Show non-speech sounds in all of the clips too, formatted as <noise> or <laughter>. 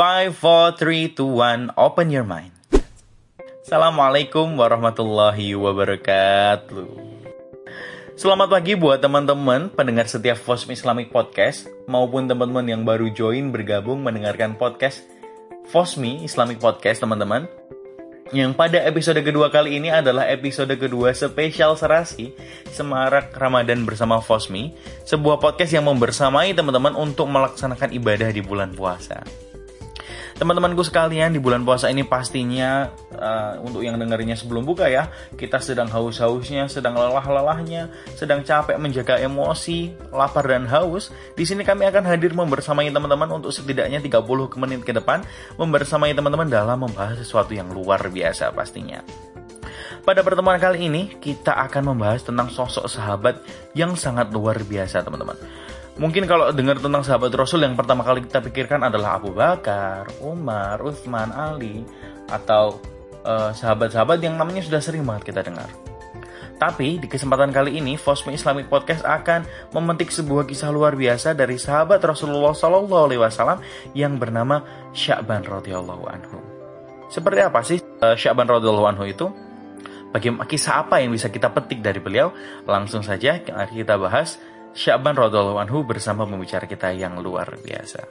5, 4, 3, 2, 1, open your mind. Assalamualaikum warahmatullahi wabarakatuh. Selamat pagi buat teman-teman pendengar setiap Fosmi Islamic Podcast maupun teman-teman yang baru join bergabung mendengarkan podcast Fosmi Islamic Podcast teman-teman. Yang pada episode kedua kali ini adalah episode kedua spesial serasi Semarak Ramadan bersama Fosmi Sebuah podcast yang membersamai teman-teman untuk melaksanakan ibadah di bulan puasa Teman-temanku sekalian, di bulan puasa ini pastinya uh, untuk yang dengarnya sebelum buka ya, kita sedang haus-hausnya, sedang lelah-lelahnya, sedang capek menjaga emosi, lapar dan haus. Di sini kami akan hadir membersamai teman-teman untuk setidaknya 30 menit ke depan membersamai teman-teman dalam membahas sesuatu yang luar biasa pastinya. Pada pertemuan kali ini, kita akan membahas tentang sosok sahabat yang sangat luar biasa, teman-teman. Mungkin kalau dengar tentang sahabat Rasul yang pertama kali kita pikirkan adalah Abu Bakar, Umar, Uthman, Ali, atau sahabat sahabat-sahabat yang namanya sudah sering banget kita dengar. Tapi di kesempatan kali ini, Fosmi Islamic Podcast akan memetik sebuah kisah luar biasa dari sahabat Rasulullah Wasallam yang bernama Sya'ban radhiyallahu anhu. Seperti apa sih uh, Sya'ban radhiyallahu anhu itu? Bagaimana kisah apa yang bisa kita petik dari beliau? Langsung saja kita bahas Sya'ban radhiyallahu anhu bersama pembicara kita yang luar biasa.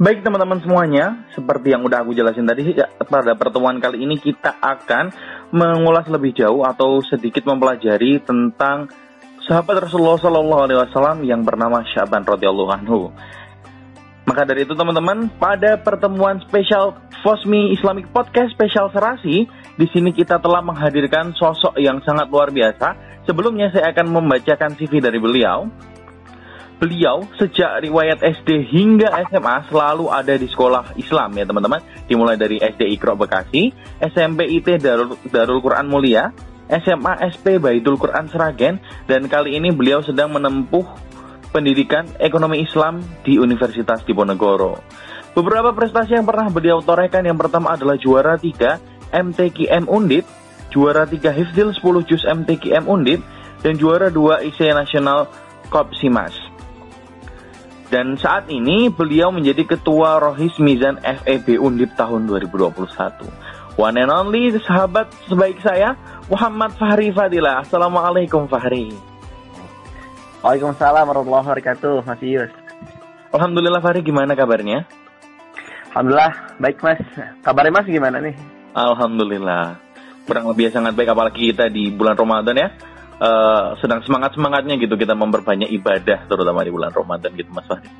Baik teman-teman semuanya, seperti yang udah aku jelasin tadi, ya, pada pertemuan kali ini kita akan mengulas lebih jauh atau sedikit mempelajari tentang sahabat Rasulullah Wasallam yang bernama Sya'ban radhiyallahu anhu. Maka dari itu teman-teman, pada pertemuan spesial Fosmi Islamic Podcast spesial serasi, di sini kita telah menghadirkan sosok yang sangat luar biasa Sebelumnya saya akan membacakan CV dari beliau. Beliau sejak riwayat SD hingga SMA selalu ada di sekolah Islam ya teman-teman. Dimulai dari SD Ikro Bekasi, SMP IT Darul, Darul Quran Mulia, SMA SP Baitul Quran Seragen, dan kali ini beliau sedang menempuh pendidikan ekonomi Islam di Universitas Diponegoro. Beberapa prestasi yang pernah beliau torehkan yang pertama adalah juara 3 MTQM Undip juara 3 Hifdil 10 Juz MTQM Undip, dan juara 2 IC Nasional Kopsimas. Dan saat ini beliau menjadi ketua Rohis Mizan FEB Undip tahun 2021. One and only sahabat sebaik saya, Muhammad Fahri Fadila. Assalamualaikum Fahri. Waalaikumsalam warahmatullahi wabarakatuh, Mas Yus. Alhamdulillah Fahri, gimana kabarnya? Alhamdulillah, baik Mas. Kabarnya Mas gimana nih? Alhamdulillah kurang lebih sangat baik apalagi kita di bulan Ramadan ya uh, sedang semangat semangatnya gitu kita memperbanyak ibadah terutama di bulan Ramadan gitu Mas Fahri.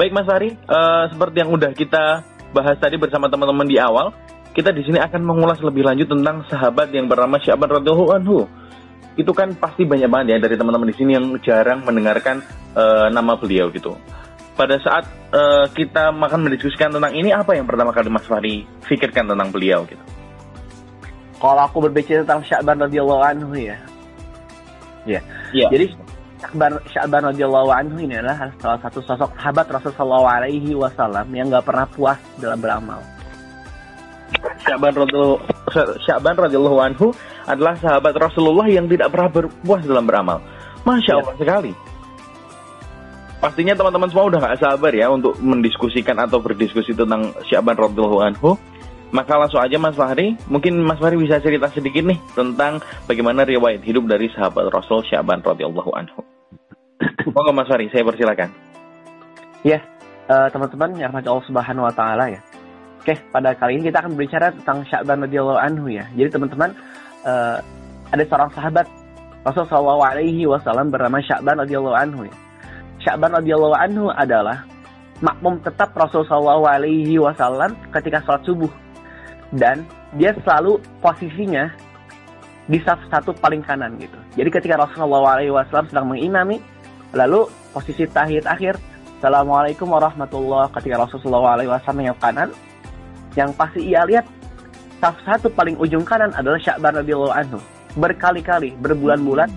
Baik Mas Fahri, uh, seperti yang udah kita bahas tadi bersama teman-teman di awal, kita di sini akan mengulas lebih lanjut tentang sahabat yang bernama Syaban radhiyallahu anhu. Itu kan pasti banyak banget ya dari teman-teman di sini yang jarang mendengarkan uh, nama beliau gitu. Pada saat uh, kita makan mendiskusikan tentang ini, apa yang pertama kali Mas Fahri pikirkan tentang beliau gitu? Kalau aku berbicara tentang Sya'ban radhiyallahu anhu ya. Ya. Yeah. Jadi Sya'ban Sya'ban radhiyallahu anhu ini adalah salah satu sosok sahabat Rasulullah alaihi wasallam yang nggak pernah puas dalam beramal. Sya'ban radhiyallahu Sya'ban radhiyallahu anhu adalah sahabat Rasulullah yang tidak pernah berpuas dalam beramal. Masya Allah ya. sekali. Pastinya teman-teman semua udah gak sabar ya untuk mendiskusikan atau berdiskusi tentang Sya'ban radhiyallahu anhu maka langsung aja Mas Fahri, mungkin Mas Fahri bisa cerita sedikit nih tentang bagaimana riwayat hidup dari sahabat Rasul Syaban radhiyallahu anhu. Monggo Mas Fahri, saya persilakan. Ya, uh, teman-teman yang rahmat Allah Subhanahu wa taala ya. Oke, pada kali ini kita akan berbicara tentang Syaban radhiyallahu anhu ya. Jadi teman-teman uh, ada seorang sahabat Rasul sallallahu alaihi wasallam bernama Syaban radhiyallahu anhu ya. Syaban radhiyallahu anhu adalah makmum tetap Rasul sallallahu alaihi wasallam ketika sholat subuh dan dia selalu posisinya di saf satu paling kanan gitu. Jadi ketika Rasulullah SAW sedang mengimami, lalu posisi tahiyat akhir, Assalamualaikum warahmatullah ketika Rasulullah SAW yang kanan, yang pasti ia lihat saf satu paling ujung kanan adalah Sya'ban radhiyallahu anhu. Berkali-kali, berbulan-bulan,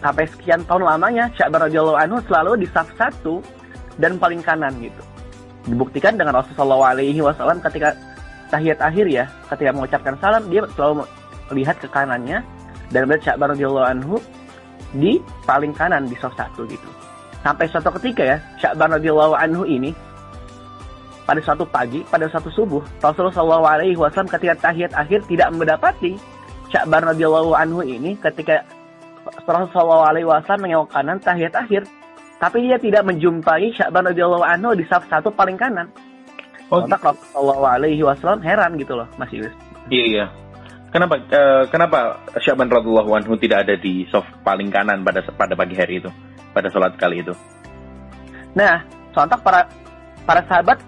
sampai sekian tahun lamanya Sya'ban radhiyallahu anhu selalu di saf satu dan paling kanan gitu. Dibuktikan dengan Rasulullah SAW ketika tahiyat akhir ya, ketika mengucapkan salam dia selalu melihat ke kanannya dan melihat Sya'ban radhiyallahu anhu di paling kanan di soft satu gitu. Sampai suatu ketika ya, Sya'ban radhiyallahu anhu ini pada suatu pagi, pada suatu subuh, Rasulullah Shallallahu ketika tahiyat akhir tidak mendapati Sya'ban radhiyallahu anhu ini ketika Rasulullah Shallallahu Alaihi menengok kanan tahiyat akhir, tapi dia tidak menjumpai Sya'ban radhiyallahu anhu di saf satu paling kanan. Oh, Kontak Rasulullah Alaihi Wasallam heran gitu loh, Mas Yus. Iya iya. Kenapa uh, kenapa Sya'ban radhiyallahu anhu tidak ada di saf paling kanan pada pada pagi hari itu? pada sholat kali itu. Nah, sontak para para sahabat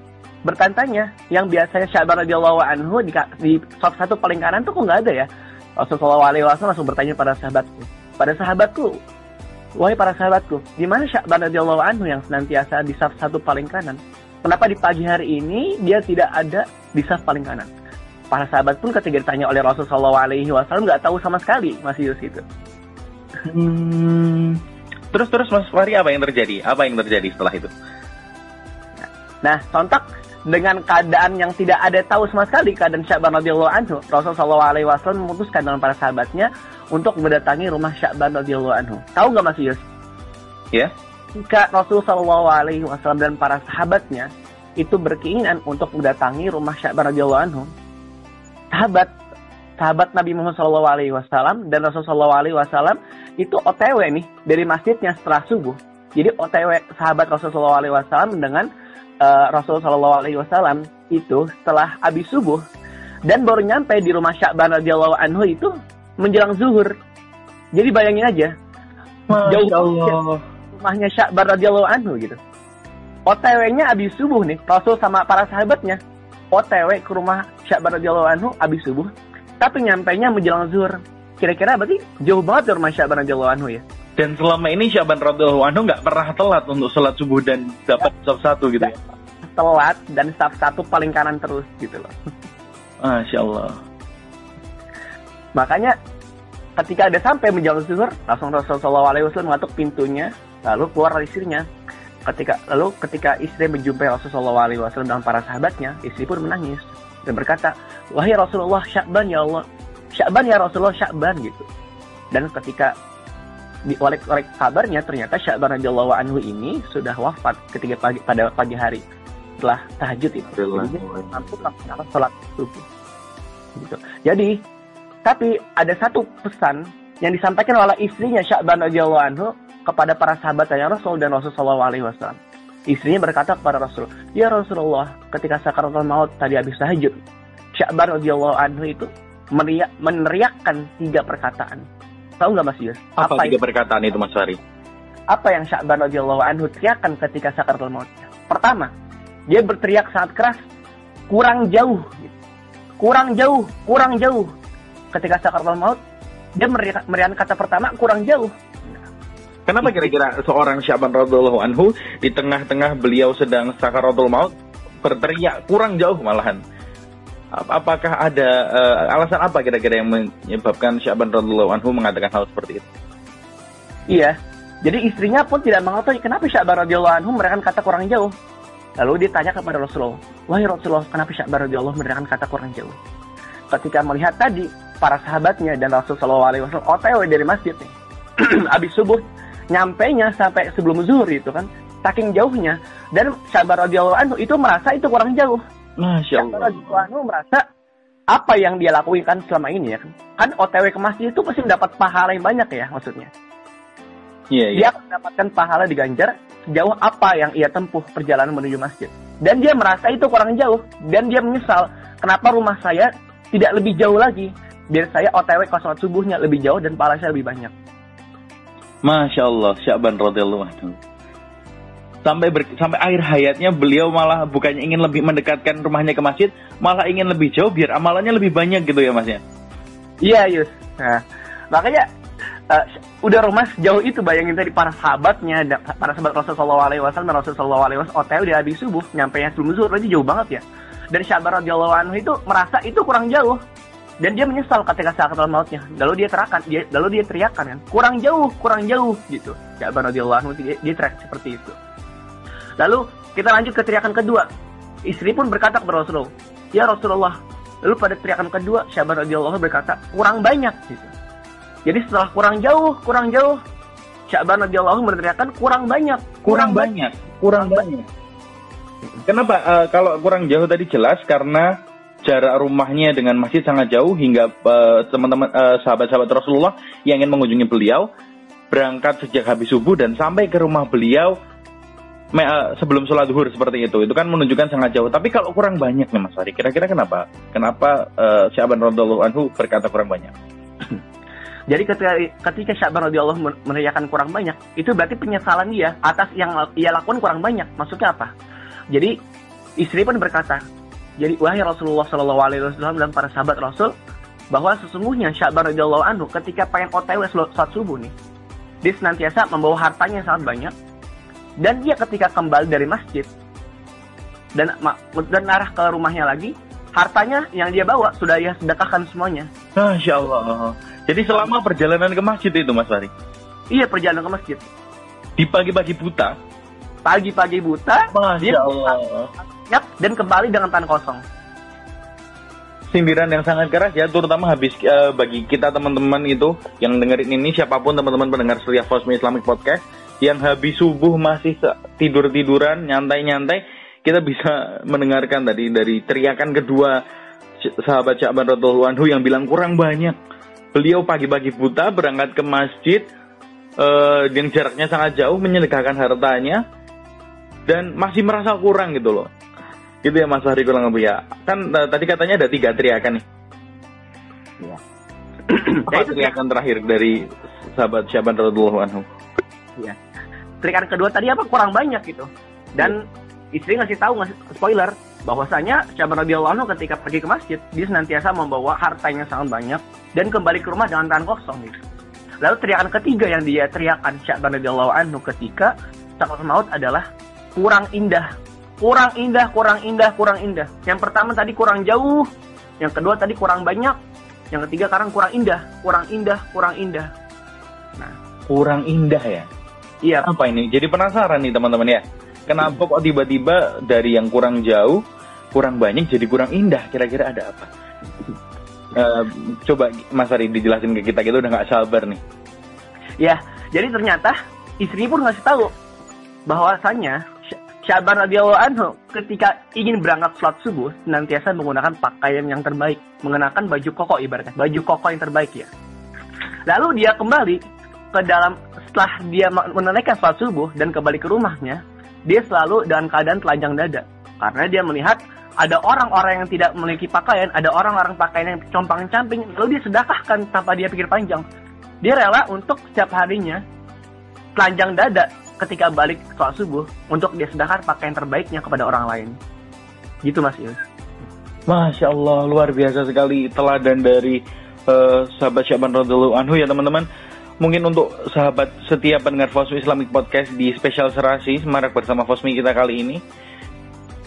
bertanya yang biasanya Sya'ban radhiyallahu anhu di, di top satu paling kanan tuh kok nggak ada ya? Rasulullah alaihi wasallam langsung bertanya pada sahabatku. Pada sahabatku, wahai para sahabatku, di mana Sya'ban radhiyallahu anhu yang senantiasa di saf satu paling kanan? Kenapa di pagi hari ini dia tidak ada di saf paling kanan? Para sahabat pun ketika ditanya oleh Rasulullah alaihi wasallam nggak tahu sama sekali masih itu. Hmm, Terus terus Mas Fahri apa yang terjadi? Apa yang terjadi setelah itu? Nah, sontak dengan keadaan yang tidak ada tahu sama sekali keadaan Sya'ban radhiyallahu anhu, Rasulullah alaihi wasallam memutuskan dengan para sahabatnya untuk mendatangi rumah Sya'ban radhiyallahu anhu. Tahu nggak Mas Yus? Ya. Yeah. Jika Rasulullah alaihi wasallam dan para sahabatnya itu berkeinginan untuk mendatangi rumah Sya'ban radhiyallahu anhu, sahabat sahabat Nabi Muhammad SAW dan Rasulullah SAW itu OTW nih dari masjidnya setelah subuh. Jadi OTW sahabat Rasulullah SAW dengan uh, Rasulullah SAW itu setelah habis subuh dan baru nyampe di rumah Sya'ban radhiyallahu anhu itu menjelang zuhur. Jadi bayangin aja, jauh Allah. Rumahnya Sya'ban radhiyallahu anhu gitu. OTW-nya habis subuh nih, Rasul sama para sahabatnya. OTW ke rumah Sya'ban radhiyallahu anhu habis subuh tapi nyampainya menjelang zuhur. Kira-kira berarti jauh banget dari rumah Syaban radhiyallahu anhu ya. Dan selama ini Syaban radhiyallahu anhu nggak pernah telat untuk sholat subuh dan dapat saf satu gitu ya. Telat dan saf satu paling kanan terus gitu loh. Masya Allah. Makanya ketika ada sampai menjelang zuhur, langsung Rasulullah SAW mengatuk pintunya, lalu keluar istrinya. Ketika lalu ketika istri menjumpai Rasulullah SAW dan para sahabatnya, istri pun menangis dan berkata, wahai Rasulullah Syakban ya Allah, Syakban ya Rasulullah Syakban gitu. Dan ketika di oleh, oleh kabarnya ternyata Syakban radhiyallahu anhu ini sudah wafat ketika pagi pada pagi hari setelah tahajud itu. Jadi mampu melaksanakan sholat subuh. Gitu. Jadi tapi ada satu pesan yang disampaikan oleh istrinya Syakban radhiyallahu anhu kepada para sahabat yang Rasul dan Rasulullah alaihi wasallam. Istrinya berkata kepada Rasul, Ya Rasulullah, ketika sakaratul maut tadi habis tahajud, Sya'ban radhiyallahu anhu itu meriak, meneriakkan tiga perkataan. Tahu nggak Mas Yus? Apa, apa tiga itu? perkataan itu Mas Fari? Apa yang Sya'ban radhiyallahu anhu teriakkan ketika sakaratul maut? Pertama, dia berteriak sangat keras, kurang jauh. Kurang jauh, kurang jauh. Ketika sakaratul maut, dia meriakkan kata pertama, kurang jauh. Kenapa kira-kira seorang Syaban radhiallahu anhu di tengah-tengah beliau sedang sakaratul maut berteriak kurang jauh malahan? Apakah ada uh, alasan apa kira-kira yang menyebabkan Syaban radhiallahu anhu mengatakan hal seperti itu? Iya, jadi istrinya pun tidak mengetahui kenapa Syaban radhiallahu anhu mereka kata kurang jauh. Lalu dia tanya kepada Rasulullah, wahai Rasulullah, kenapa Syaban radhiallahu mereka kata kurang jauh? Ketika melihat tadi para sahabatnya dan Rasulullah SAW OTW dari masjid nih, <clears throat> habis subuh nyampe nya sampai sebelum zuhur itu kan saking jauhnya dan Syabar radhiyallahu anhu itu merasa itu kurang jauh. Masya Allah. radhiyallahu anhu merasa apa yang dia lakukan selama ini ya kan, kan OTW ke masjid itu pasti mendapat pahala yang banyak ya maksudnya. Iya, yeah, Dia akan mendapatkan pahala di Ganjar sejauh apa yang ia tempuh perjalanan menuju masjid. Dan dia merasa itu kurang jauh dan dia menyesal kenapa rumah saya tidak lebih jauh lagi. Biar saya OTW ke sholat subuhnya lebih jauh dan pahala saya lebih banyak. Masya Allah, Sya'ban radhiyallahu anhu. Sampai ber, sampai akhir hayatnya beliau malah bukannya ingin lebih mendekatkan rumahnya ke masjid, malah ingin lebih jauh biar amalannya lebih banyak gitu ya masnya. Iya Yus. Nah, makanya uh, udah rumah sejauh itu bayangin tadi para sahabatnya, para sahabat Rasulullah SAW dan Rasulullah SAW hotel di habis subuh, nyampe yang sebelum zuhur aja jauh banget ya. Dan Sya'ban radhiyallahu anhu itu merasa itu kurang jauh dan dia menyesal ketika saat mautnya lalu dia terakan dia lalu dia teriakan kan kurang jauh kurang jauh gitu. Ya radhiyallahu anhu dia, dia teriak seperti itu. Lalu kita lanjut ke teriakan kedua. Istri pun berkata kepada Rasulullah ya Rasulullah. Lalu pada teriakan kedua Syaban radhiyallahu berkata kurang banyak gitu. Jadi setelah kurang jauh kurang jauh Sya'ban radhiyallahu meneriakan kurang banyak, kurang, banyak, kurang banyak. Kenapa? Uh, kalau kurang jauh tadi jelas karena jarak rumahnya dengan masjid sangat jauh hingga uh, teman-teman uh, sahabat-sahabat Rasulullah yang ingin mengunjungi beliau berangkat sejak habis subuh dan sampai ke rumah beliau me, uh, sebelum sholat duhur seperti itu. Itu kan menunjukkan sangat jauh. Tapi kalau kurang banyak nih Mas Fari, kira-kira kenapa? Kenapa uh, Syaban radhiyallahu anhu berkata kurang banyak? <clears throat> Jadi ketika ketika Syaban radhiyallahu meneriakan kurang banyak, itu berarti penyesalan dia atas yang ia lakukan kurang banyak. Maksudnya apa? Jadi istri pun berkata, jadi wahai Rasulullah Shallallahu Alaihi Wasallam dan para sahabat Rasul bahwa sesungguhnya Sya'ban radhiyallahu anhu ketika pengen OTW saat subuh nih, dia senantiasa membawa hartanya yang sangat banyak dan dia ketika kembali dari masjid dan dan arah ke rumahnya lagi, hartanya yang dia bawa sudah ia sedekahkan semuanya. Masya Allah. Jadi selama perjalanan ke masjid itu Mas Fari? Iya perjalanan ke masjid. Di pagi-pagi buta? Pagi-pagi buta. Masya dia Allah dan kembali dengan tangan kosong. Sindiran yang sangat keras ya, terutama habis uh, bagi kita teman-teman itu yang dengerin ini siapa pun teman-teman pendengar setia Fosmi Islamic Podcast yang habis subuh masih tidur-tiduran, nyantai-nyantai, kita bisa <laughs> mendengarkan tadi dari teriakan kedua sahabat Syakban Radhiyallahu Anhu yang bilang kurang banyak. Beliau pagi-pagi buta berangkat ke masjid uh, yang jaraknya sangat jauh menyedekahkan hartanya dan masih merasa kurang gitu loh. Gitu ya Mas Fahri kurang lebih ya. Kan uh, tadi katanya ada tiga teriakan nih. Iya. <clears throat> Apa itu teriakan terakhir dari sahabat Syaban radhiyallahu anhu? Iya. Teriakan kedua tadi apa kurang banyak gitu. Dan ya. istri ngasih tahu ngasih spoiler bahwasanya Syaban radhiyallahu anhu ketika pergi ke masjid dia senantiasa membawa hartanya sangat banyak dan kembali ke rumah dengan tangan kosong gitu. Lalu teriakan ketiga yang dia teriakan Syaban radhiyallahu anhu ketika sakit maut adalah kurang indah kurang indah, kurang indah, kurang indah. Yang pertama tadi kurang jauh, yang kedua tadi kurang banyak, yang ketiga sekarang kurang indah, kurang indah, kurang indah. Nah, kurang indah ya? Iya. Apa ini? Jadi penasaran nih teman-teman ya. Kenapa kok tiba-tiba dari yang kurang jauh, kurang banyak jadi kurang indah? Kira-kira ada apa? Uh, coba Mas Ari dijelasin ke kita gitu udah nggak sabar nih. Ya, jadi ternyata istri pun ngasih tahu bahwasanya Syaban radhiyallahu anhu ketika ingin berangkat sholat subuh senantiasa menggunakan pakaian yang terbaik, mengenakan baju koko ibaratnya, baju koko yang terbaik ya. Lalu dia kembali ke dalam setelah dia menunaikan sholat subuh dan kembali ke rumahnya, dia selalu dalam keadaan telanjang dada karena dia melihat ada orang-orang yang tidak memiliki pakaian, ada orang-orang pakaian yang compang-camping, lalu dia sedekahkan tanpa dia pikir panjang. Dia rela untuk setiap harinya telanjang dada ketika balik sholat subuh untuk dia sedekahkan pakaian terbaiknya kepada orang lain. Gitu Mas Yus. Masya Allah, luar biasa sekali teladan dari uh, sahabat Syaban Radhiallahu Anhu ya teman-teman. Mungkin untuk sahabat setiap pendengar Fosmi Islamic Podcast di spesial serasi Semarak bersama Fosmi kita kali ini.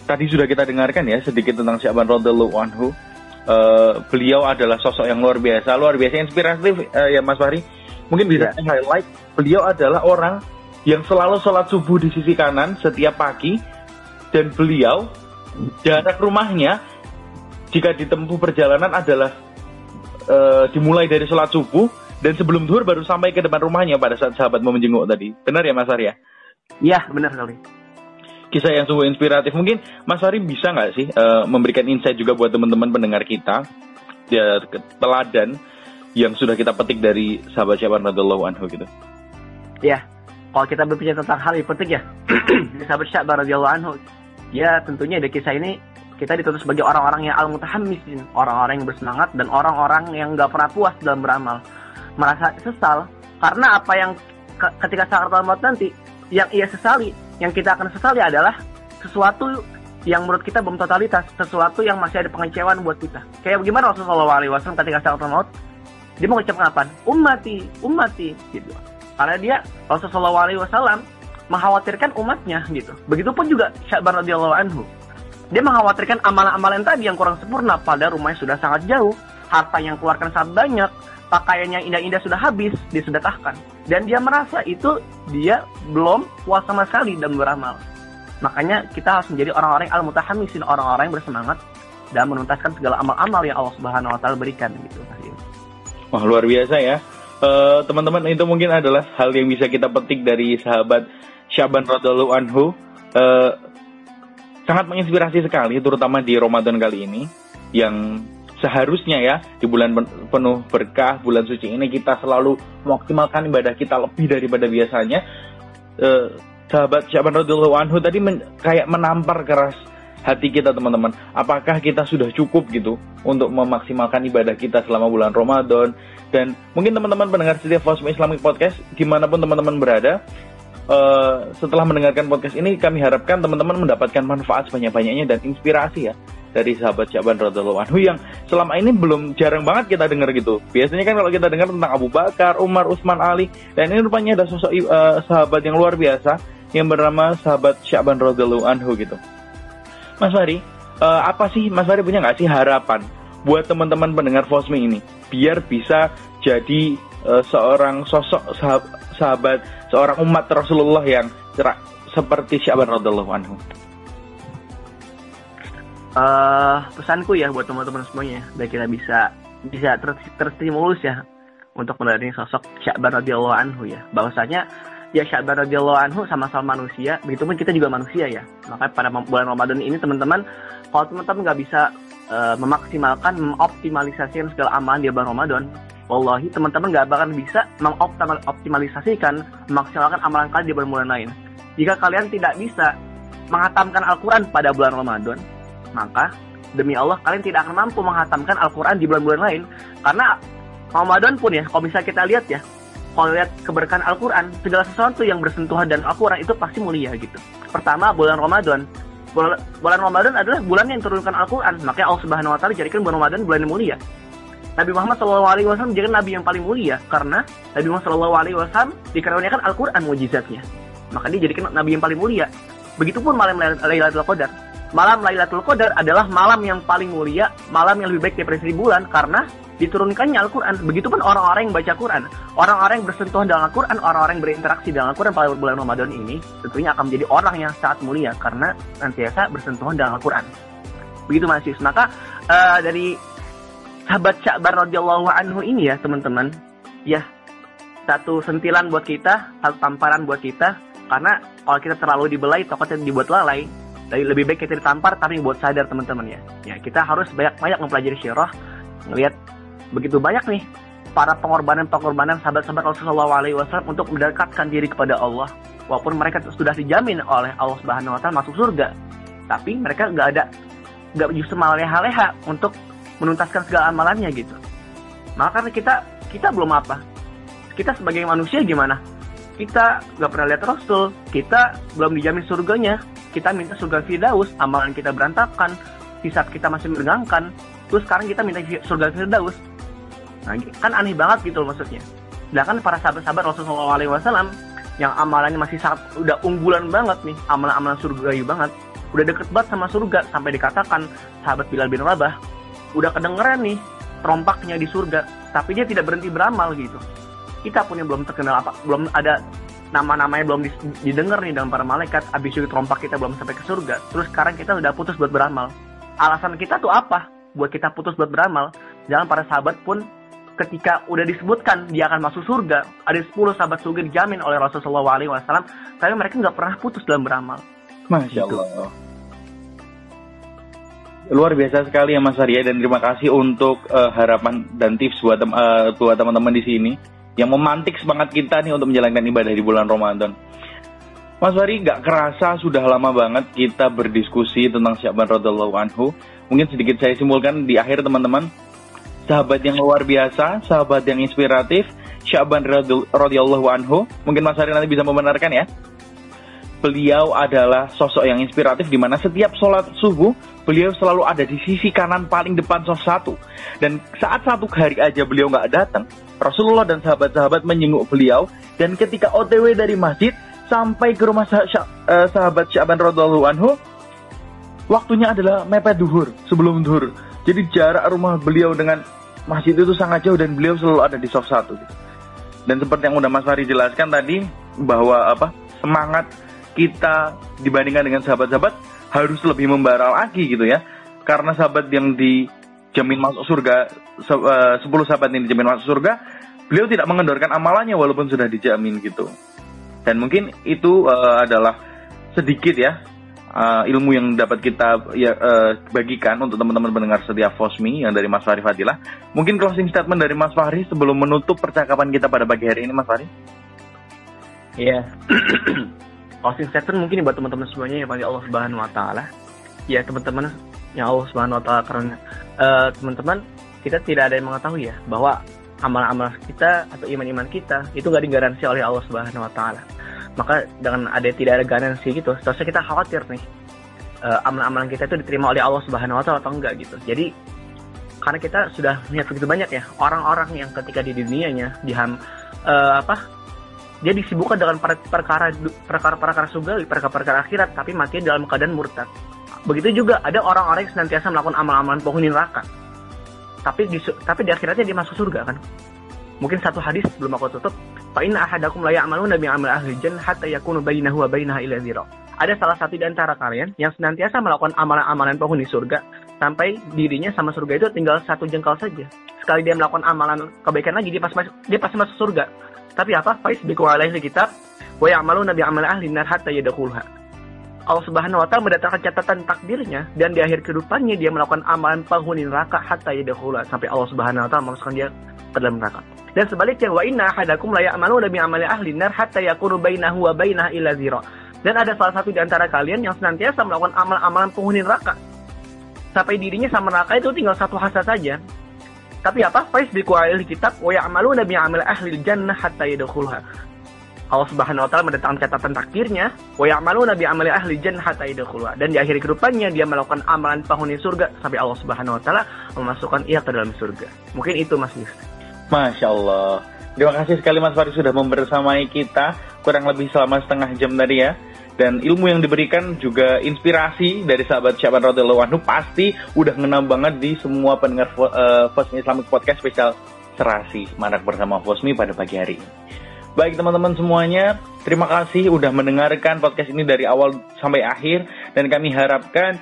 Tadi sudah kita dengarkan ya sedikit tentang Syaban Radhiallahu Anhu. Uh, beliau adalah sosok yang luar biasa, luar biasa inspiratif uh, ya Mas Fahri. Mungkin bisa yeah. highlight beliau adalah orang yang selalu sholat subuh di sisi kanan setiap pagi dan beliau jarak rumahnya jika ditempuh perjalanan adalah uh, dimulai dari sholat subuh dan sebelum duhur baru sampai ke depan rumahnya pada saat sahabat mau menjenguk tadi. Benar ya Mas Arya? Iya benar sekali. Kisah yang sungguh inspiratif. Mungkin Mas Ari bisa nggak sih uh, memberikan insight juga buat teman-teman pendengar kita ya, teladan yang sudah kita petik dari sahabat Syaban radhiallahu anhu gitu. Iya, kalau kita berbicara tentang hal yang penting ya, <clears throat> sahabat Sya'ban radhiyallahu anhu, ya tentunya di kisah ini kita dituntut sebagai orang-orang yang al-mutahammisin, orang-orang yang bersemangat dan orang-orang yang nggak pernah puas dalam beramal. Merasa sesal karena apa yang ketika saat maut nanti yang ia sesali, yang kita akan sesali adalah sesuatu yang menurut kita belum totalitas, sesuatu yang masih ada pengecewan buat kita. Kayak bagaimana Rasulullah SAW ketika saat maut, dia mengucapkan apa? Ummati, ummati, gitu karena dia Rasulullah SAW mengkhawatirkan umatnya gitu. Begitupun juga Sya'ban radhiyallahu anhu. Dia mengkhawatirkan amalan-amalan tadi yang kurang sempurna pada rumahnya sudah sangat jauh, harta yang keluarkan sangat banyak, pakaian yang indah-indah sudah habis disedekahkan. Dan dia merasa itu dia belum puas sama sekali dan beramal. Makanya kita harus menjadi orang-orang al-mutahamisin, orang-orang yang bersemangat dan menuntaskan segala amal-amal yang Allah Subhanahu wa taala berikan gitu. Wah, luar biasa ya uh, teman-teman itu mungkin adalah hal yang bisa kita petik dari sahabat Syaban radhiallahu anhu. Uh, sangat menginspirasi sekali terutama di Ramadan kali ini yang seharusnya ya di bulan penuh berkah bulan suci ini kita selalu memaksimalkan ibadah kita lebih daripada biasanya. Uh, sahabat Syaban radhiyallahu anhu tadi men, kayak menampar keras hati kita teman-teman apakah kita sudah cukup gitu untuk memaksimalkan ibadah kita selama bulan Ramadan dan mungkin teman-teman pendengar setiap Fosmo Islamic Podcast di mana pun teman-teman berada uh, setelah mendengarkan podcast ini kami harapkan teman-teman mendapatkan manfaat sebanyak-banyaknya dan inspirasi ya dari sahabat Syaban radhiallahu anhu yang selama ini belum jarang banget kita dengar gitu. Biasanya kan kalau kita dengar tentang Abu Bakar, Umar, Utsman, Ali, dan ini rupanya ada sosok uh, sahabat yang luar biasa yang bernama sahabat Syaban radhiallahu anhu gitu. Mas Fahri, uh, apa sih Mas Fahri punya nggak sih harapan buat teman-teman pendengar Fosmi ini biar bisa jadi uh, seorang sosok sahabat, sahabat seorang umat Rasulullah yang cerak seperti Syaban radhiallahu anhu? uh, pesanku ya buat teman-teman semuanya biar kita bisa bisa ter terstimulus ya untuk melalui sosok Syakban radhiyallahu anhu ya bahwasanya ya Syakban radhiyallahu anhu sama-sama manusia. Begitu pun kita juga manusia ya. Makanya pada bulan Ramadan ini teman-teman kalau teman-teman nggak bisa uh, memaksimalkan mengoptimalisasikan segala amalan di bulan Ramadan Wallahi teman-teman nggak bakal bisa mengoptimalisasikan memaksimalkan amalan kalian di bulan-bulan lain. Jika kalian tidak bisa menghatamkan Al-Quran pada bulan Ramadan maka demi Allah kalian tidak akan mampu menghatamkan Al-Quran di bulan-bulan lain. Karena Ramadan pun ya kalau bisa kita lihat ya kalau lihat keberkahan Al-Quran segala sesuatu yang bersentuhan dan Al-Quran itu pasti mulia gitu. Pertama bulan Ramadan. Bulan, Ramadan adalah bulan yang turunkan Al-Quran. Makanya Allah Subhanahu Wa Taala jadikan bulan Ramadan bulan yang mulia. Nabi Muhammad SAW menjadi nabi yang paling mulia karena Nabi Muhammad SAW dikaruniakan Al-Quran mujizatnya. Maka dia jadikan nabi yang paling mulia. Begitupun malam Lailatul Qadar malam Lailatul Qadar adalah malam yang paling mulia, malam yang lebih baik daripada seribu bulan karena diturunkannya Al-Quran. Begitupun orang-orang yang baca Quran, orang-orang yang bersentuhan dengan Al-Quran, orang-orang yang berinteraksi dengan Al-Quran pada bulan Ramadan ini tentunya akan menjadi orang yang sangat mulia karena nantiasa bersentuhan dengan Al-Quran. Begitu masih. Maka uh, dari sahabat Sya'ban radhiyallahu anhu ini ya teman-teman, ya satu sentilan buat kita, satu tamparan buat kita, karena kalau kita terlalu dibelai, takutnya dibuat lalai, lebih baik kita ditampar tapi buat sadar teman-teman ya. Ya kita harus banyak-banyak mempelajari syirah, ngelihat begitu banyak nih para pengorbanan-pengorbanan sahabat-sahabat Rasulullah SAW untuk mendekatkan diri kepada Allah. Walaupun mereka sudah dijamin oleh Allah Subhanahu Wa Taala masuk surga, tapi mereka nggak ada nggak justru malah leha-leha untuk menuntaskan segala amalannya gitu. Maka karena kita kita belum apa, kita sebagai manusia gimana? Kita nggak pernah lihat Rasul, kita belum dijamin surganya, kita minta surga Firdaus, amalan kita berantakan, hisab kita masih menegangkan, terus sekarang kita minta surga Firdaus. Nah, kan aneh banget gitu loh maksudnya. Sedangkan para sahabat-sahabat Rasulullah SAW yang amalannya masih sangat udah unggulan banget nih, amalan-amalan surgawi banget, udah deket banget sama surga sampai dikatakan sahabat Bilal bin Rabah udah kedengeran nih rompaknya di surga, tapi dia tidak berhenti beramal gitu. Kita pun yang belum terkenal apa, belum ada nama-namanya belum didengar nih dalam para malaikat, abis itu trompak kita belum sampai ke surga, terus sekarang kita udah putus buat beramal. Alasan kita tuh apa? Buat kita putus buat beramal. Jangan para sahabat pun ketika udah disebutkan dia akan masuk surga, ada 10 sahabat surga dijamin oleh Rasulullah SAW, tapi mereka nggak pernah putus dalam beramal. Masya gitu. Allah. Luar biasa sekali ya Mas Arya dan terima kasih untuk uh, harapan dan tips buat uh, buat teman-teman di sini yang memantik semangat kita nih untuk menjalankan ibadah di bulan Ramadan. Mas Fari, gak kerasa sudah lama banget kita berdiskusi tentang Syaban radhiallahu anhu. Mungkin sedikit saya simpulkan di akhir teman-teman. Sahabat yang luar biasa, sahabat yang inspiratif, Syaban radhiallahu anhu. Mungkin Mas Fari nanti bisa membenarkan ya. Beliau adalah sosok yang inspiratif di mana setiap sholat subuh beliau selalu ada di sisi kanan paling depan soft satu. Dan saat satu hari aja beliau nggak datang, Rasulullah dan sahabat-sahabat menyenguk beliau dan ketika OTW dari masjid sampai ke rumah sah uh, sahabat Syaban radhiallahu anhu waktunya adalah mepet duhur sebelum duhur. Jadi jarak rumah beliau dengan masjid itu sangat jauh dan beliau selalu ada di soft satu. Gitu. Dan seperti yang udah Mas Fari jelaskan tadi bahwa apa semangat kita dibandingkan dengan sahabat-sahabat harus lebih membara lagi gitu ya. Karena sahabat yang di jamin masuk surga, eh, sepuluh sahabat ini dijamin masuk surga, beliau tidak mengendorkan amalannya walaupun sudah dijamin gitu. Dan mungkin itu uh, adalah sedikit ya uh, ilmu yang dapat kita ya, uh, bagikan untuk teman-teman pendengar setiap Fosmi yang dari Mas Fahri Fadilah. Mungkin closing statement dari Mas Fahri sebelum menutup percakapan kita pada pagi hari ini, Mas Fahri. Iya. <clears throat> closing statement mungkin buat teman-teman semuanya yang panggil Allah Subhanahu Wa Taala. Ya teman-teman yang Allah Subhanahu Wa Taala karena uh, teman-teman kita tidak ada yang mengetahui ya bahwa amal-amal kita atau iman-iman kita itu nggak digaransi oleh Allah Subhanahu Wa Taala. Maka dengan ada tidak ada garansi gitu seharusnya kita khawatir nih uh, amalan-amalan kita itu diterima oleh Allah Subhanahu Wa Taala atau enggak gitu. Jadi karena kita sudah melihat begitu banyak ya orang-orang yang ketika di dunianya diham uh, apa dia disibukkan dengan perkara perkara perkara surga perkara perkara akhirat tapi mati dalam keadaan murtad begitu juga ada orang-orang yang senantiasa melakukan amal-amalan penghuni neraka tapi di tapi di akhirnya dia masuk surga kan mungkin satu hadis belum aku tutup Fa inna ahadakum la ya'maluna bi amal ahli jannah hatta yakunu bainahu wa bainaha ila zira. Ada salah satu di antara kalian yang senantiasa melakukan amalan-amalan penghuni surga sampai dirinya sama surga itu tinggal satu jengkal saja. Sekali dia melakukan amalan kebaikan lagi dia pasti masuk, dia pasti masuk surga. Tapi apa? Faiz biku alaihi kitab wa ya'maluna bi amal ahli nar hatta yadkhulha. Allah Subhanahu wa taala mendatangkan catatan takdirnya dan di akhir kehidupannya dia melakukan amalan penghuni neraka hatta yadkhulha sampai Allah Subhanahu wa taala memasukkan dia ke dalam neraka. Dan sebaliknya wa inna ahadakum la ya'malu bi amali ahli nar hatta yakunu bainahu wa bainaha illa zira. Dan ada salah satu di antara kalian yang senantiasa melakukan amal-amalan penghuni neraka. Sampai dirinya sama neraka itu tinggal satu hasa saja. Tapi apa? Faiz bi kitab wa ya'malu bi amali ahli jannah hatta yadkhulha. Allah Subhanahu wa taala mendatangkan catatan takdirnya wa ya'malu bi amali ahli jannah. Dan di akhir kehidupannya dia melakukan amalan penghuni surga sampai Allah Subhanahu wa taala memasukkan ia ke dalam surga. Mungkin itu Mas Yus. Masya Allah. Terima kasih sekali Mas Farid sudah membersamai kita kurang lebih selama setengah jam tadi ya. Dan ilmu yang diberikan juga inspirasi dari sahabat Syaban Radhiallahu Anhu pasti udah ngenam banget di semua pendengar uh, Fosmi Islamic Podcast spesial serasi Manak bersama Fosmi pada pagi hari ini. Baik teman-teman semuanya, terima kasih udah mendengarkan podcast ini dari awal sampai akhir dan kami harapkan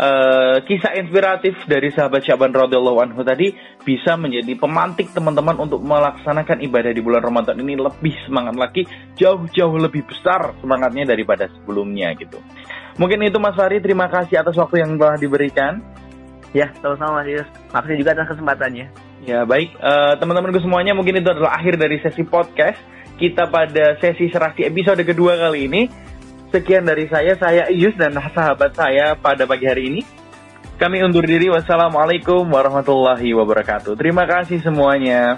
uh, kisah inspiratif dari sahabat Syaban radhiyallahu anhu tadi bisa menjadi pemantik teman-teman untuk melaksanakan ibadah di bulan Ramadan ini lebih semangat lagi, jauh-jauh lebih besar semangatnya daripada sebelumnya gitu. Mungkin itu Mas Fari, terima kasih atas waktu yang telah diberikan. Ya, sama-sama Mas Yus. Makasih juga atas kesempatannya. Ya, baik. Uh, teman-teman semuanya, mungkin itu adalah akhir dari sesi podcast kita pada sesi serasi episode kedua kali ini. Sekian dari saya, saya Ius dan sahabat saya pada pagi hari ini. Kami undur diri. Wassalamualaikum warahmatullahi wabarakatuh. Terima kasih semuanya.